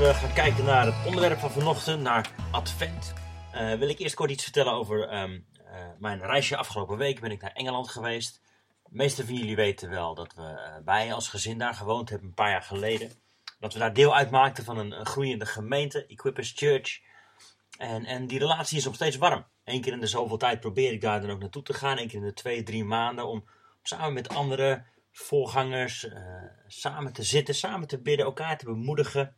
we gaan kijken naar het onderwerp van vanochtend, naar Advent, uh, wil ik eerst kort iets vertellen over um, uh, mijn reisje afgelopen week. Ben ik naar Engeland geweest. De meeste van jullie weten wel dat we, uh, wij als gezin daar gewoond hebben een paar jaar geleden. Dat we daar deel uitmaakten van een, een groeiende gemeente, Equippers Church. En, en die relatie is nog steeds warm. Eén keer in de zoveel tijd probeer ik daar dan ook naartoe te gaan. Eén keer in de twee, drie maanden. Om samen met andere voorgangers samen te zitten, samen te bidden, elkaar te bemoedigen.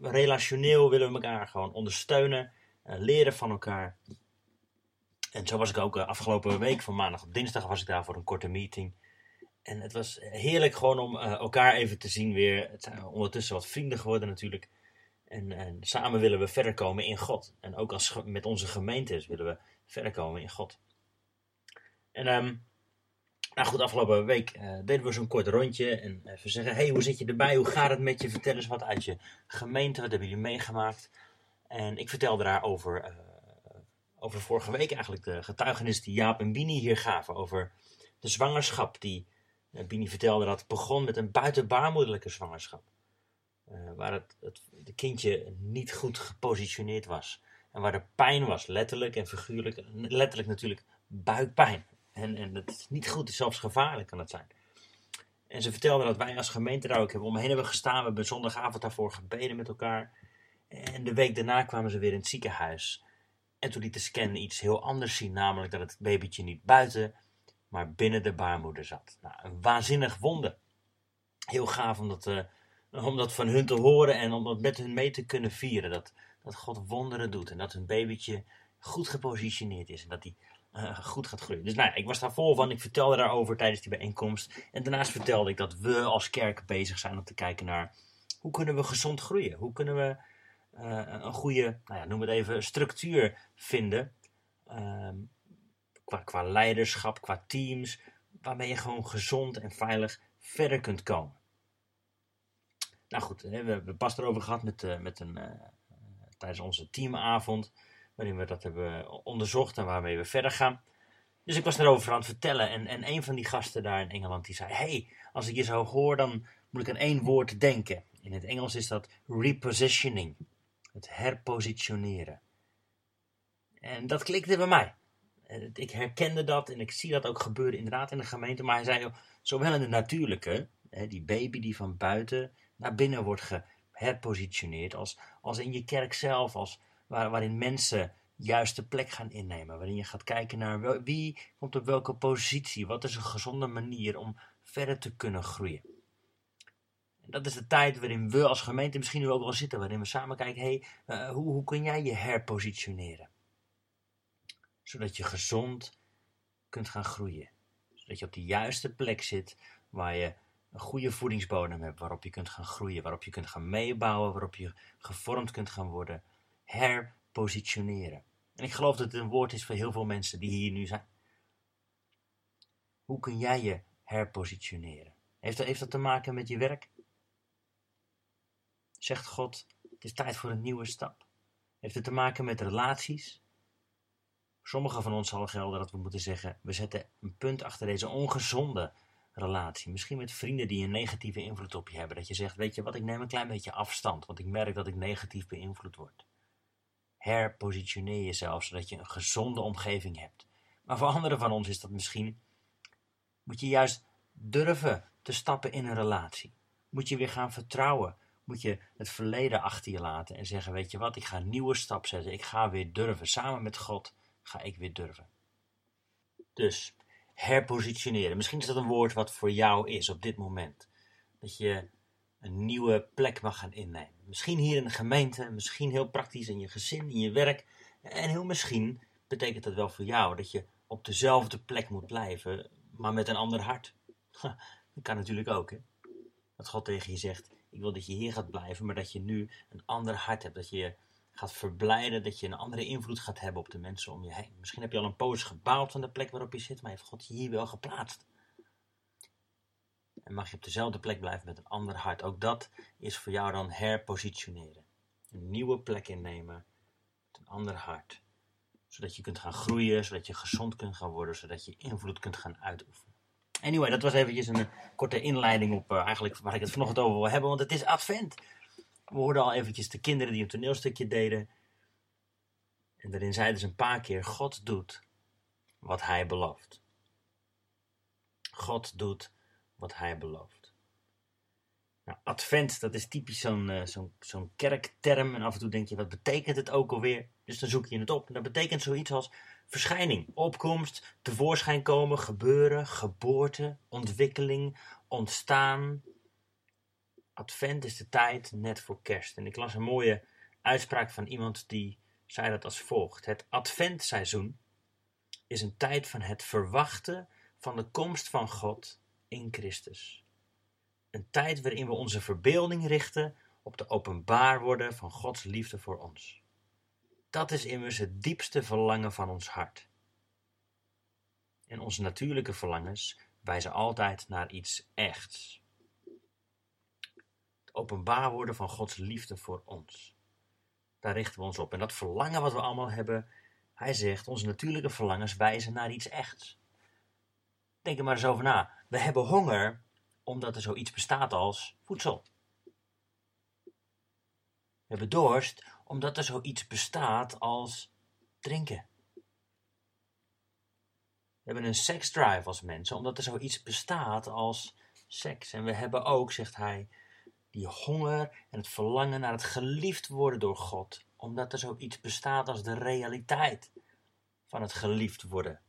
Relationeel willen we elkaar gewoon ondersteunen. leren van elkaar. En zo was ik ook afgelopen week, van maandag op dinsdag, was ik daar voor een korte meeting. En het was heerlijk gewoon om elkaar even te zien weer. Het zijn ondertussen wat vrienden geworden natuurlijk. En, en, samen willen we verder komen in God. En ook als, met onze gemeentes willen we verder komen in God. En um, nou goed, afgelopen week uh, deden we zo'n kort rondje. En even zeggen, hey, hoe zit je erbij? Hoe gaat het met je? Vertel eens wat uit je gemeente. Wat hebben jullie meegemaakt? En ik vertelde daar over, uh, over vorige week eigenlijk de getuigenis die Jaap en Bini hier gaven. Over de zwangerschap die uh, Bini vertelde dat begon met een buitenbaarmoederlijke zwangerschap. waar het, het de kindje niet goed gepositioneerd was. En waar de pijn was, letterlijk en figuurlijk. Letterlijk natuurlijk buikpijn. En, en dat is niet goed, zelfs gevaarlijk kan het zijn. En ze vertelden dat wij als gemeente daar ook hebben omheen hebben gestaan. We hebben zondagavond daarvoor gebeden met elkaar. En de week daarna kwamen ze weer in het ziekenhuis. En toen liet de scan iets heel anders zien. Namelijk dat het babytje niet buiten, maar binnen de baarmoeder zat. Nou, een waanzinnig wonder. Heel gaaf om dat, uh, om dat van hun te horen en om dat met hun mee te kunnen vieren. Dat, dat God wonderen doet en dat hun babytje goed gepositioneerd is. En dat hij uh, goed gaat groeien. Dus nou ik was daar vol van. Ik vertelde daarover tijdens die bijeenkomst. En daarnaast vertelde ik dat we als kerk bezig zijn om te kijken naar hoe kunnen we gezond groeien? Hoe kunnen we uh, een goede, nou ja, noem het even, structuur vinden. Uh, qua, qua leiderschap, qua teams. Waarmee je gewoon gezond en veilig verder kunt komen. Nou goed, we hebben pas erover gehad met, uh, met een, tijdens onze teamavond waarin we dat hebben onderzocht en waarmee we verder gaan. Dus ik was erover aan het vertellen en, en een van die gasten daar in Engeland die zei, hey, als ik je zo hoor dan moet ik aan één woord denken. In het Engels is dat repositioning, het herpositioneren. En dat klikte bij mij. Ik herkende dat en ik zie dat ook gebeuren inderdaad in de gemeente. Maar hij zei, zowel in de natuurlijke, die baby die van buiten naar binnen wordt geherpositioneerd, als, als in je kerk zelf, als waar, waarin mensen juist de plek gaan innemen. Waarin je gaat kijken naar wie komt op welke positie. Wat is een gezonde manier om verder te kunnen groeien. En dat is de tijd waarin we als gemeente misschien nu ook wel zitten. Waarin we samen kijken, hey, uh, hoe, hoe kun jij je herpositioneren? Zodat je gezond kunt gaan groeien. Zodat je op de juiste plek zit waar je een goede voedingsbodem hebt. Waarop je kunt gaan groeien. Waarop je kunt gaan meebouwen. Waarop je gevormd kunt gaan worden herpositioneren. En ik geloof dat het een woord is voor heel veel mensen die hier nu zijn. Hoe kun jij je herpositioneren? Heeft dat, heeft dat te maken met je werk? Zegt God, het is tijd voor een nieuwe stap. Heeft het te maken met relaties? Sommigen van ons zal gelden dat we moeten zeggen, we zetten een punt achter deze ongezonde relatie. Misschien met vrienden die een negatieve invloed op je hebben. Dat je zegt, weet je wat, ik neem een klein beetje afstand, want ik merk dat ik negatief beïnvloed word herpositioneer jezelf zodat je een gezonde omgeving hebt. Maar voor anderen van ons is dat misschien, moet je juist durven te stappen in een relatie. Moet je weer gaan vertrouwen. Moet je het verleden achter je laten en zeggen, weet je wat, ik ga een nieuwe stap zetten. Ik ga weer durven. Samen met God ga ik weer durven. Dus, herpositioneren. Misschien is dat een woord wat voor jou is op dit moment. Dat je een nieuwe plek mag gaan innemen. Misschien hier in de gemeente, misschien heel praktisch in je gezin, in je werk. En heel misschien betekent dat wel voor jou dat je op dezelfde plek moet blijven, maar met een ander hart. Dat kan natuurlijk ook, hè? Dat God tegen je zegt: Ik wil dat je hier gaat blijven, maar dat je nu een ander hart hebt. Dat je gaat verblijden, dat je een andere invloed gaat hebben op de mensen om je heen. Misschien heb je al een poos gebouwd van de plek waarop je zit, maar heeft God je hier wel geplaatst. En mag je op dezelfde plek blijven met een ander hart. Ook dat is voor jou dan herpositioneren. Een nieuwe plek innemen met een ander hart. Zodat je kunt gaan groeien, zodat je gezond kunt gaan worden, zodat je invloed kunt gaan uitoefenen. Anyway, dat was eventjes een korte inleiding op uh, eigenlijk waar ik het vanochtend over wil hebben, want het is advent. We hoorden al eventjes de kinderen die een toneelstukje deden. En daarin zeiden ze een paar keer: God doet wat hij belooft. God doet wat hij belooft. Nou, advent, dat is typisch zo'n uh, zo'n zo'n kerkterm. En af en toe denk je, wat betekent het ook alweer? Dus dan zoek je het op. En dat betekent zoiets als verschijning, opkomst, tevoorschijn komen, gebeuren, geboorte, ontwikkeling, ontstaan. Advent is de tijd net voor kerst. En ik las een mooie uitspraak van iemand die zei dat als volgt. Het adventseizoen is een tijd van het verwachten van de komst van God in Christus. Een tijd waarin we onze verbeelding richten op de openbaar worden van Gods liefde voor ons. Dat is immers het diepste verlangen van ons hart. En onze natuurlijke verlangens wijzen altijd naar iets echts. Het openbaar worden van Gods liefde voor ons. Daar richten we ons op. En dat verlangen wat we allemaal hebben, hij zegt, onze natuurlijke verlangens wijzen naar iets echts. Denk er maar eens over na. We hebben honger omdat er zoiets bestaat als voedsel. We hebben dorst omdat er zoiets bestaat als drinken. We hebben een seksdrive als mensen omdat er zoiets bestaat als seks. En we hebben ook, zegt hij, die honger en het verlangen naar het geliefd worden door God, omdat er zoiets bestaat als de realiteit van het geliefd worden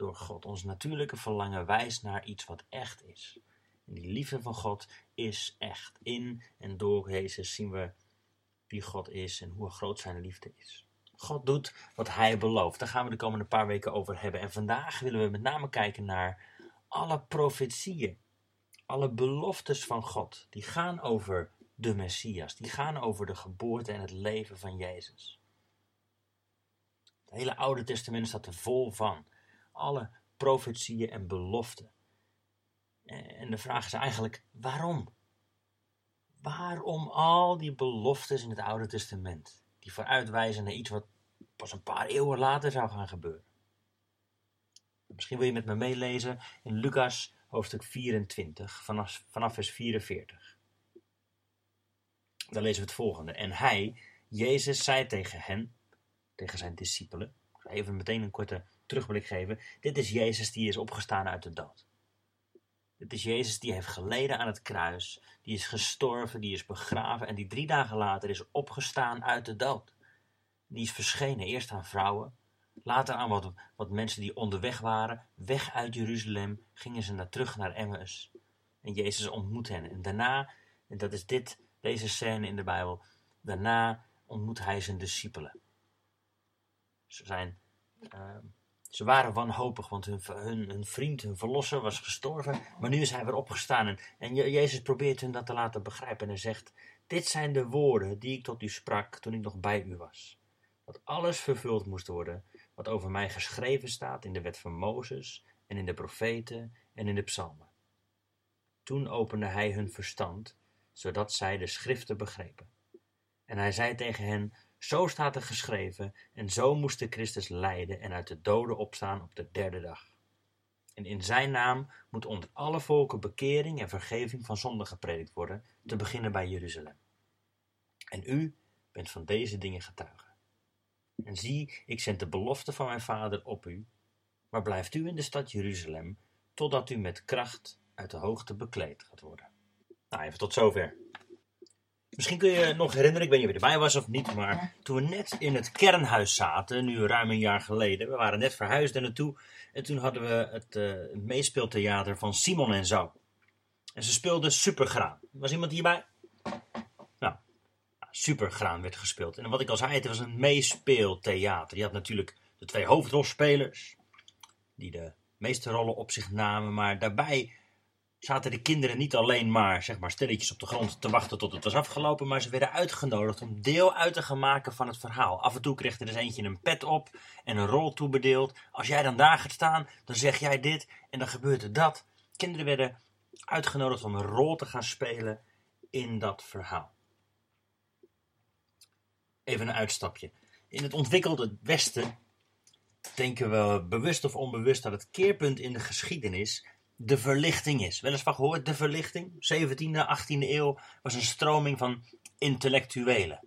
door God. Ons natuurlijke verlangen wijst naar iets wat echt is. En die liefde van God is echt. In en door Jezus zien we wie God is en hoe groot zijn liefde is. God doet wat hij belooft. Daar gaan we de komende paar weken over hebben. En vandaag willen we met name kijken naar alle profetieën alle beloftes van God, die gaan over de Messias, die gaan over de geboorte en het leven van Jezus. Het hele Oude Testament staat er vol van. Alle profetieën en beloften. En de vraag is eigenlijk, waarom? Waarom al die beloftes in het Oude Testament, die vooruitwijzen naar iets wat pas een paar eeuwen later zou gaan gebeuren? Misschien wil je met me meelezen in Lucas hoofdstuk 24, vanaf, vanaf vers 44. Dan lezen we het volgende. En hij, Jezus, zei tegen hen, tegen zijn discipelen, even meteen een korte terugblik geven. Dit is Jezus die is opgestaan uit de dood. Dit is Jezus die heeft geleden aan het kruis, die is gestorven, die is begraven en die drie dagen later is opgestaan uit de dood. Die is verschenen eerst aan vrouwen, Later aan wat, wat mensen die onderweg waren, weg uit Jeruzalem, gingen ze naar terug naar Emmaus. En Jezus ontmoet hen. En daarna, en dat is dit, deze scène in de Bijbel, daarna ontmoet hij zijn discipelen. Ze, zijn, uh, ze waren wanhopig, want hun, vriend, hun verlosser was gestorven, maar nu is hij weer opgestaan. En, en Jezus probeert hun dat te laten begrijpen en hij zegt, dit zijn de woorden die ik tot u sprak toen ik nog bij u was. Dat alles vervuld moest worden wat over mij geschreven staat in de wet van Mozes en in de profeten en in de psalmen. Toen opende hij hun verstand, zodat zij de schriften begrepen. En hij zei tegen hen, zo staat er geschreven, en zo moest de Christus lijden en uit de doden opstaan op de derde dag. En in zijn naam moet onder alle volken bekering en vergeving van zonden gepredikt worden, te beginnen bij Jeruzalem. En u bent van deze dingen getuige. En zie, ik zend de belofte van mijn vader op u, maar blijft u in de stad Jeruzalem, totdat u met kracht uit de hoogte bekleed gaat worden. Nou, even tot zover. Misschien kun je je nog herinneren, ik weet niet of je erbij was of niet, maar toen we net in het kernhuis zaten, nu ruim een jaar geleden, we waren net verhuisd er naartoe, en toen hadden we het uh, meespeeltheater van Simon en Zo. En ze speelden supergraan. Was iemand hierbij? supergraan werd gespeeld. En wat ik al zei, het was een meespeeltheater. Je had natuurlijk de twee hoofdrolspelers, die de meeste rollen op zich namen, maar daarbij zaten de kinderen niet alleen maar, zeg maar stilletjes op de grond te wachten tot het was afgelopen, maar ze werden uitgenodigd om deel uit te gaan maken van het verhaal. Af en toe kreeg er dus eentje een pet op en een rol toebedeeld. Als jij dan daar gaat staan, dan zeg jij dit en dan gebeurt er dat. Kinderen werden uitgenodigd om een rol te gaan spelen in dat verhaal. Even een uitstapje. In het ontwikkelde Westen denken we bewust of onbewust dat het keerpunt in de geschiedenis de verlichting is. Weliswaar gehoord, de verlichting, 17e, 18e eeuw, was een stroming van intellectuelen.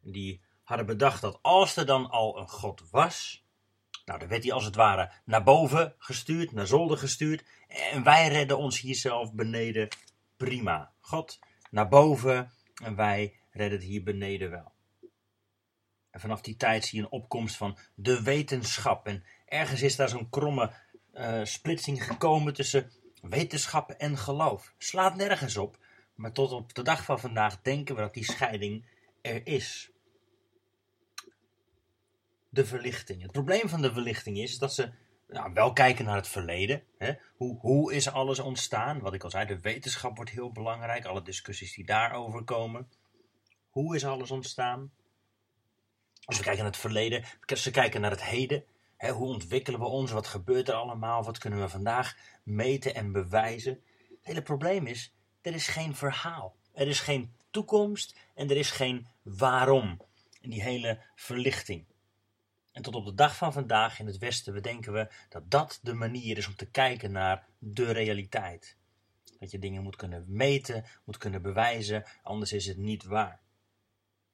Die hadden bedacht dat als er dan al een God was, nou dan werd hij als het ware naar boven gestuurd, naar zolder gestuurd, en wij redden ons hier zelf beneden prima. God naar boven en wij redden het hier beneden wel. En vanaf die tijd zie je een opkomst van de wetenschap. En ergens is daar zo'n kromme uh, splitsing gekomen tussen wetenschap en geloof. Slaat nergens op, maar tot op de dag van vandaag denken we dat die scheiding er is. De verlichting. Het probleem van de verlichting is dat ze nou, wel kijken naar het verleden. Hè? Hoe, hoe is alles ontstaan? Wat ik al zei, de wetenschap wordt heel belangrijk. Alle discussies die daarover komen. Hoe is alles ontstaan? Als we kijken naar het verleden, ze kijken naar het heden. Hoe ontwikkelen we ons? Wat gebeurt er allemaal? Wat kunnen we vandaag meten en bewijzen? Het hele probleem is, er is geen verhaal. Er is geen toekomst en er is geen waarom. In die hele verlichting. En tot op de dag van vandaag in het Westen bedenken we dat dat de manier is om te kijken naar de realiteit. Dat je dingen moet kunnen meten, moet kunnen bewijzen, anders is het niet waar.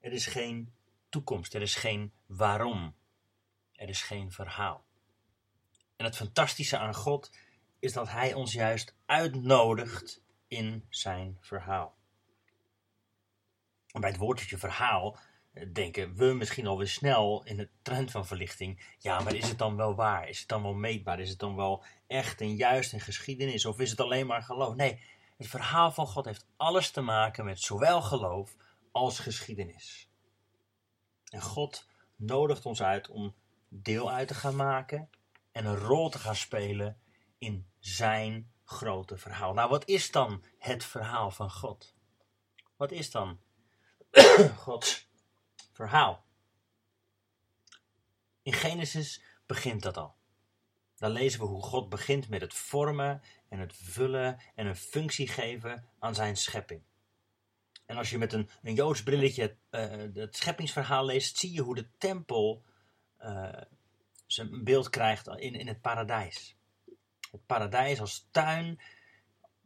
Er is geen toekomst, er is geen waarom. Er is geen verhaal. En het fantastische aan God is dat Hij ons juist uitnodigt in zijn verhaal. En bij het woordje verhaal eh, denken we misschien alweer snel in het trend van verlichting. Ja, maar is het dan wel waar? Is het dan wel meetbaar? Is het dan wel echt en juist en geschiedenis? Of is het alleen maar geloof? Nee, het verhaal van God heeft alles te maken met zowel geloof als geschiedenis. En God nodigt ons uit om deel uit te gaan maken en een rol te gaan spelen in zijn grote verhaal. Nou, wat is dan het verhaal van God? Wat is dan Gods verhaal? In Genesis begint dat al. Dan lezen we hoe God begint met het vormen en het vullen en een functie geven aan zijn schepping. En als je met een, een Joods brilletje uh, het scheppingsverhaal leest, zie je hoe de tempel zijn beeld krijgt in, in het paradijs. Het paradijs als tuin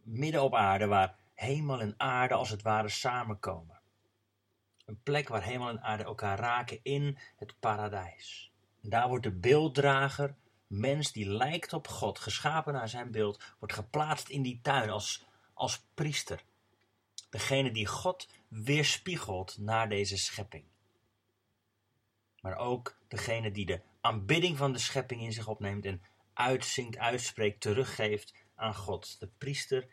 midden op aarde, waar hemel en aarde als het ware samenkomen. Een plek waar hemel en aarde elkaar raken in het paradijs. Daar wordt de beelddrager, mens die lijkt op God, geschapen naar zijn beeld, wordt geplaatst in die tuin als, als priester. Degene die God weerspiegelt naar deze schepping maar ook degene die de aanbidding van de schepping in zich opneemt en uitzingt, uitspreekt, teruggeeft aan God. De priester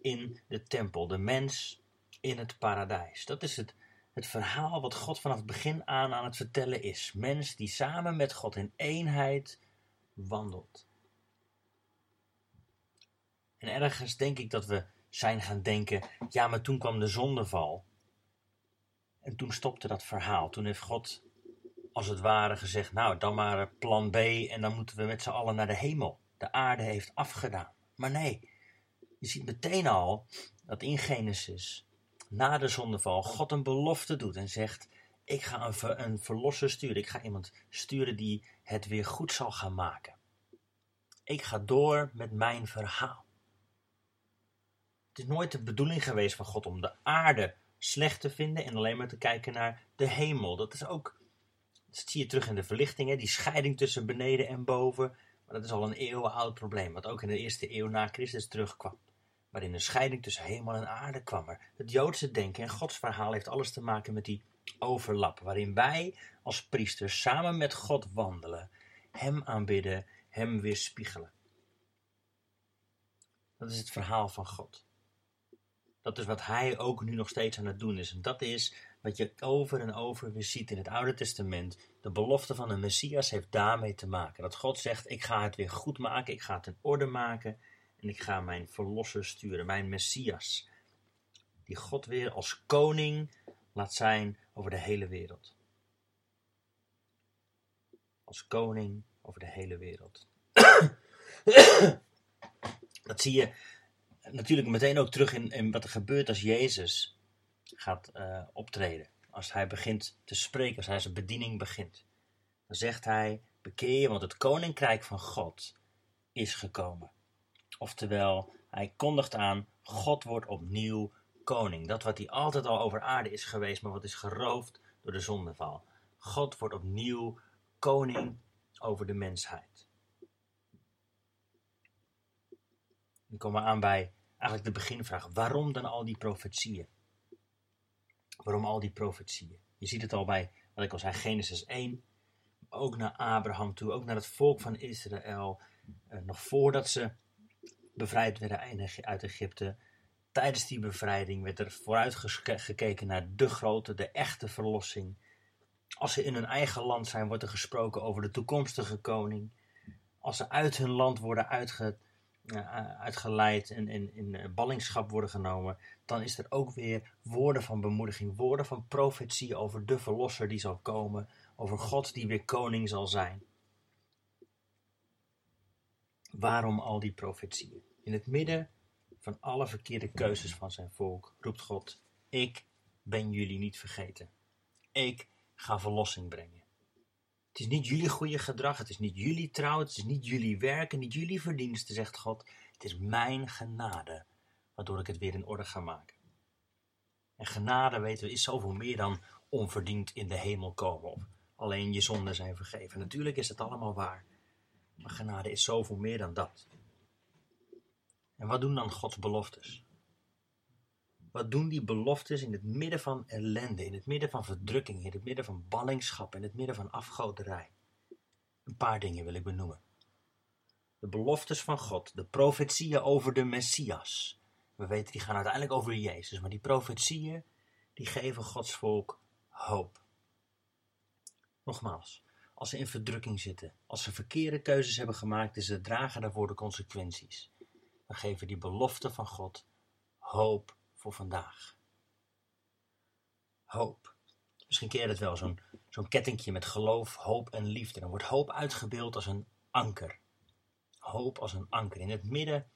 in de tempel, de mens in het paradijs. Dat is het, het verhaal wat God vanaf het begin aan aan het vertellen is. Mens die samen met God in eenheid wandelt. En ergens denk ik dat we zijn gaan denken, ja, maar toen kwam de zondeval. En toen stopte dat verhaal. Toen heeft God als het ware gezegd, nou dan maar plan B en dan moeten we met z'n allen naar de hemel. De aarde heeft afgedaan. Maar nee, je ziet meteen al dat in Genesis, na de zondeval, God een belofte doet en zegt, ik ga een, ver, een verlosser sturen. Ik ga iemand sturen die het weer goed zal gaan maken. Ik ga door met mijn verhaal. Het is nooit de bedoeling geweest van God om de aarde slecht te vinden en alleen maar te kijken naar de hemel. Dat is ook dat zie je terug in de verlichtingen, die scheiding tussen beneden en boven. Maar dat is al een eeuwenoud probleem, wat ook in de eerste eeuw na Christus terugkwam. Waarin een scheiding tussen hemel en aarde kwam er. Het Joodse denken en Gods verhaal heeft alles te maken met die overlap. Waarin wij als priesters samen met God wandelen, Hem aanbidden, Hem weerspiegelen. Dat is het verhaal van God. Dat is wat Hij ook nu nog steeds aan het doen is. En dat is wat je over en over weer ziet in het Oude Testament. De belofte van de Messias heeft daarmee te maken. Dat God zegt, ik ga het weer goed maken, ik ga het in orde maken. En ik ga mijn verlosser sturen, mijn Messias. Die God weer als koning laat zijn over de hele wereld. Als koning over de hele wereld. Dat zie je natuurlijk meteen ook terug in, in wat er gebeurt als Jezus gaat uh, optreden. Als hij begint te spreken, als hij zijn bediening begint. Dan zegt hij, bekeer je, want het koninkrijk van God is gekomen. Oftewel, hij kondigt aan, God wordt opnieuw koning. Dat wat hij altijd al over aarde is geweest, maar wat is geroofd door de zondeval. God wordt opnieuw koning over de mensheid. Dan komen we aan bij eigenlijk de beginvraag. Waarom dan al die profetieën? Waarom al die profetieën? Je ziet het al bij, wat ik al zei, Genesis 1. Ook naar Abraham toe, ook naar het volk van Israël. Eh, nog voordat ze bevrijd werden uit Egypte. Tijdens die bevrijding werd er vooruit gekeken naar de grote, de echte verlossing. Als ze in hun eigen land zijn, wordt er gesproken over de toekomstige koning. Als ze uit hun land worden uitge, uh, uitgeleid en in, uh, ballingschap worden genomen, dan is er ook weer woorden van bemoediging, woorden van profetie over de verlosser die zal komen, over God die weer koning zal zijn. Waarom al die profetieën? In het midden van alle verkeerde keuzes van zijn volk roept God: Ik ben jullie niet vergeten. Ik ga verlossing brengen. Het is niet jullie goede gedrag, het is niet jullie trouw, het is niet jullie werken, niet jullie verdiensten, zegt God. Het is mijn genade, waardoor ik het weer in orde ga maken. En genade, weten we, is zoveel meer dan onverdiend in de hemel komen of alleen je zonden zijn vergeven. Natuurlijk is het allemaal waar, maar genade is zoveel meer dan dat. En wat doen dan Gods beloftes? Wat doen die beloftes in het midden van ellende, in het midden van verdrukking, in het midden van ballingschap, in het midden van afgoderij? Een paar dingen wil ik benoemen. De beloftes van God, de profetieën over de Messias. We weten, die gaan uiteindelijk over Jezus, maar die profetieën, die geven Gods volk hoop. Nogmaals, als ze in verdrukking zitten, als ze verkeerde keuzes hebben gemaakt en ze dragen daarvoor de consequenties, dan geven die beloften van God hoop voor vandaag. Hoop. Misschien ken je het wel, zo'n zo'n kettingje met geloof, hoop en liefde. Dan wordt hoop uitgebeeld als een anker. Hoop als een anker. In het midden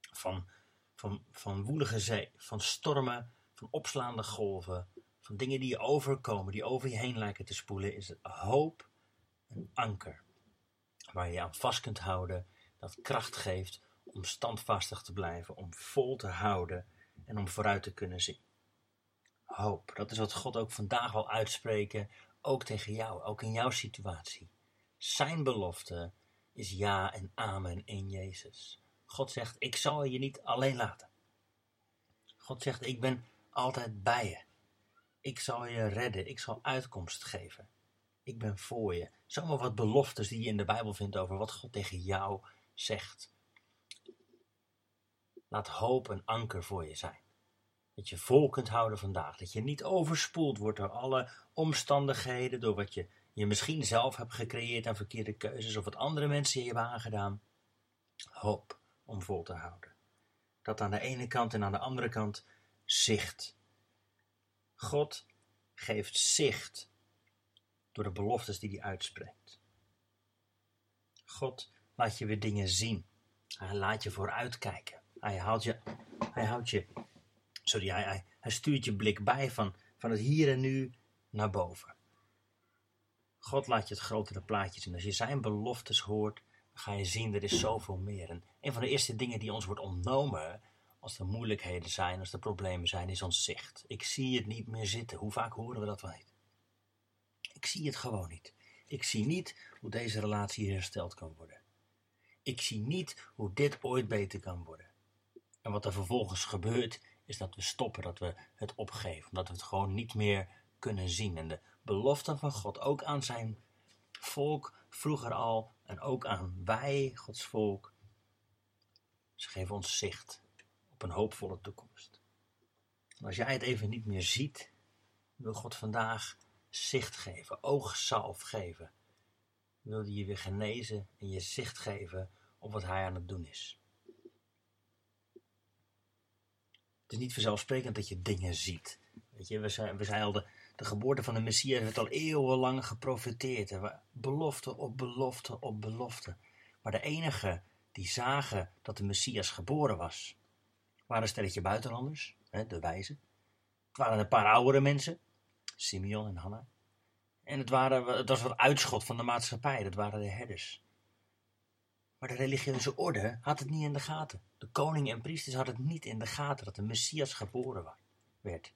van, van, van woelige zee, van stormen, van opslaande golven, van dingen die je overkomen, die over je heen lijken te spoelen, is het hoop een anker. Waar je aan vast kunt houden, dat kracht geeft om standvastig te blijven, om vol te houden en om vooruit te kunnen zien. Hoop, dat is wat God ook vandaag wil uitspreken, ook tegen jou, ook in jouw situatie. Zijn belofte is ja en amen in Jezus. God zegt, ik zal je niet alleen laten. God zegt, ik ben altijd bij je. Ik zal je redden, ik zal uitkomst geven. Ik ben voor je. Zomaar wat beloftes die je in de Bijbel vindt over wat God tegen jou zegt. Laat hoop een anker voor je zijn. Dat je vol kunt houden vandaag. Dat je niet overspoeld wordt door alle omstandigheden, door wat je, je misschien zelf hebt gecreëerd aan verkeerde keuzes of wat andere mensen je hebben aangedaan. Hoop om vol te houden. Dat aan de ene kant en aan de andere kant zicht. God geeft zicht door de beloftes die hij uitspreekt. God laat je weer dingen zien. Hij laat je vooruitkijken. Hij houdt je, hij je, sorry, hij, hij stuurt je blik bij van, van het hier en nu naar boven. God laat je het grotere plaatje zien. Als je zijn beloftes hoort, dan ga je zien, er is zoveel meer. En een van de eerste dingen die ons wordt ontnomen, als er moeilijkheden zijn, als er problemen zijn, is ons zicht. Ik zie het niet meer zitten. Hoe vaak horen we dat wel niet? Ik zie het gewoon niet. Ik zie niet hoe deze relatie hersteld kan worden. Ik zie niet hoe dit ooit beter kan worden. En wat er vervolgens gebeurt, is dat we stoppen, dat we het opgeven, omdat we het gewoon niet meer kunnen zien. En de beloften van God, ook aan zijn volk vroeger al, en ook aan wij, Gods volk, ze geven ons zicht op een hoopvolle toekomst. Als jij het even niet meer ziet, wil God vandaag zicht geven, oogzalf geven. Wil hij je weer genezen en je zicht geven op wat hij aan het doen is. Het is niet vanzelfsprekend dat je dingen ziet. Weet je, we zijn, we al de, geboorte van de Messias werd al eeuwenlang geprofiteerd. Belofte op belofte op belofte. Maar de enige die zagen dat de Messias geboren was, waren een stelletje buitenlanders, hè, de wijzen. Het waren een paar oudere mensen, Simeon en Hanna. En het, waren, het was wat uitschot van de maatschappij, dat waren de herders. Maar de religieuze orde had het niet in de gaten. De koning en priesters hadden het niet in de gaten dat de Messias geboren werd.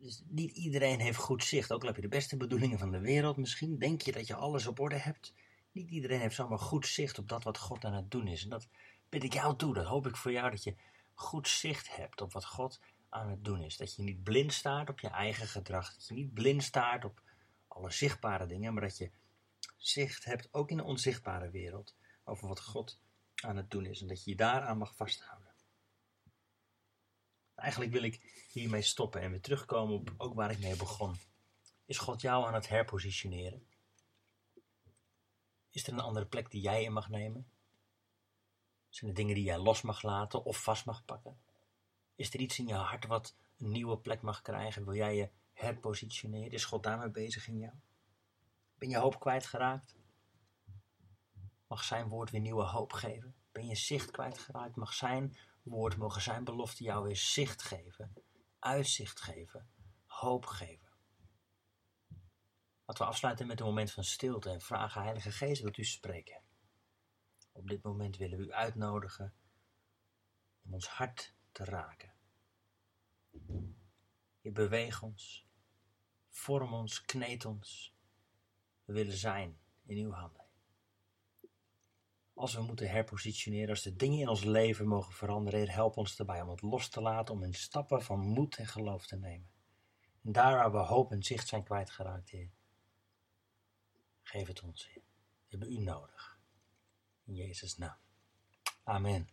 Dus niet iedereen heeft goed zicht. Ook al heb je de beste bedoelingen van de wereld misschien. Denk je dat je alles op orde hebt. Niet iedereen heeft zomaar goed zicht op dat wat God aan het doen is. En dat bid ik jou toe. Dat hoop ik voor jou. Dat je goed zicht hebt op wat God aan het doen is. Dat je niet blind staart op je eigen gedrag. Dat je niet blind staart op alle zichtbare dingen. Maar dat je zicht hebt, ook in de onzichtbare wereld. Over wat God aan het doen is. En dat je je daaraan mag vasthouden. Eigenlijk wil ik hiermee stoppen en weer terugkomen op ook waar ik mee begon. Is God jou aan het herpositioneren? Is er een andere plek die jij in mag nemen? Zijn er dingen die jij los mag laten of vast mag pakken? Is er iets in je hart wat een nieuwe plek mag krijgen? Wil jij je herpositioneren? Is God daarmee bezig in jou? Ben je hoop kwijtgeraakt? Mag zijn woord weer nieuwe hoop geven? Ben je zicht kwijtgeraakt? Mag zijn woord, mogen zijn belofte jou weer zicht geven, uitzicht geven, hoop geven. Laten we afsluiten met een moment van stilte en vragen, Heilige Geest, wilt u spreken? Op dit moment willen we u uitnodigen om ons hart te raken. Je beweeg ons, vorm ons, kneed ons. We willen zijn in uw handen. Als we moeten herpositioneren, als de dingen in ons leven mogen veranderen, help ons erbij om het los te laten, om in stappen van moed en geloof te nemen. En daar waar we hoop en zicht zijn kwijtgeraakt, Heer, geef het ons, Heer. We hebben u nodig. In Jezus' naam. Amen.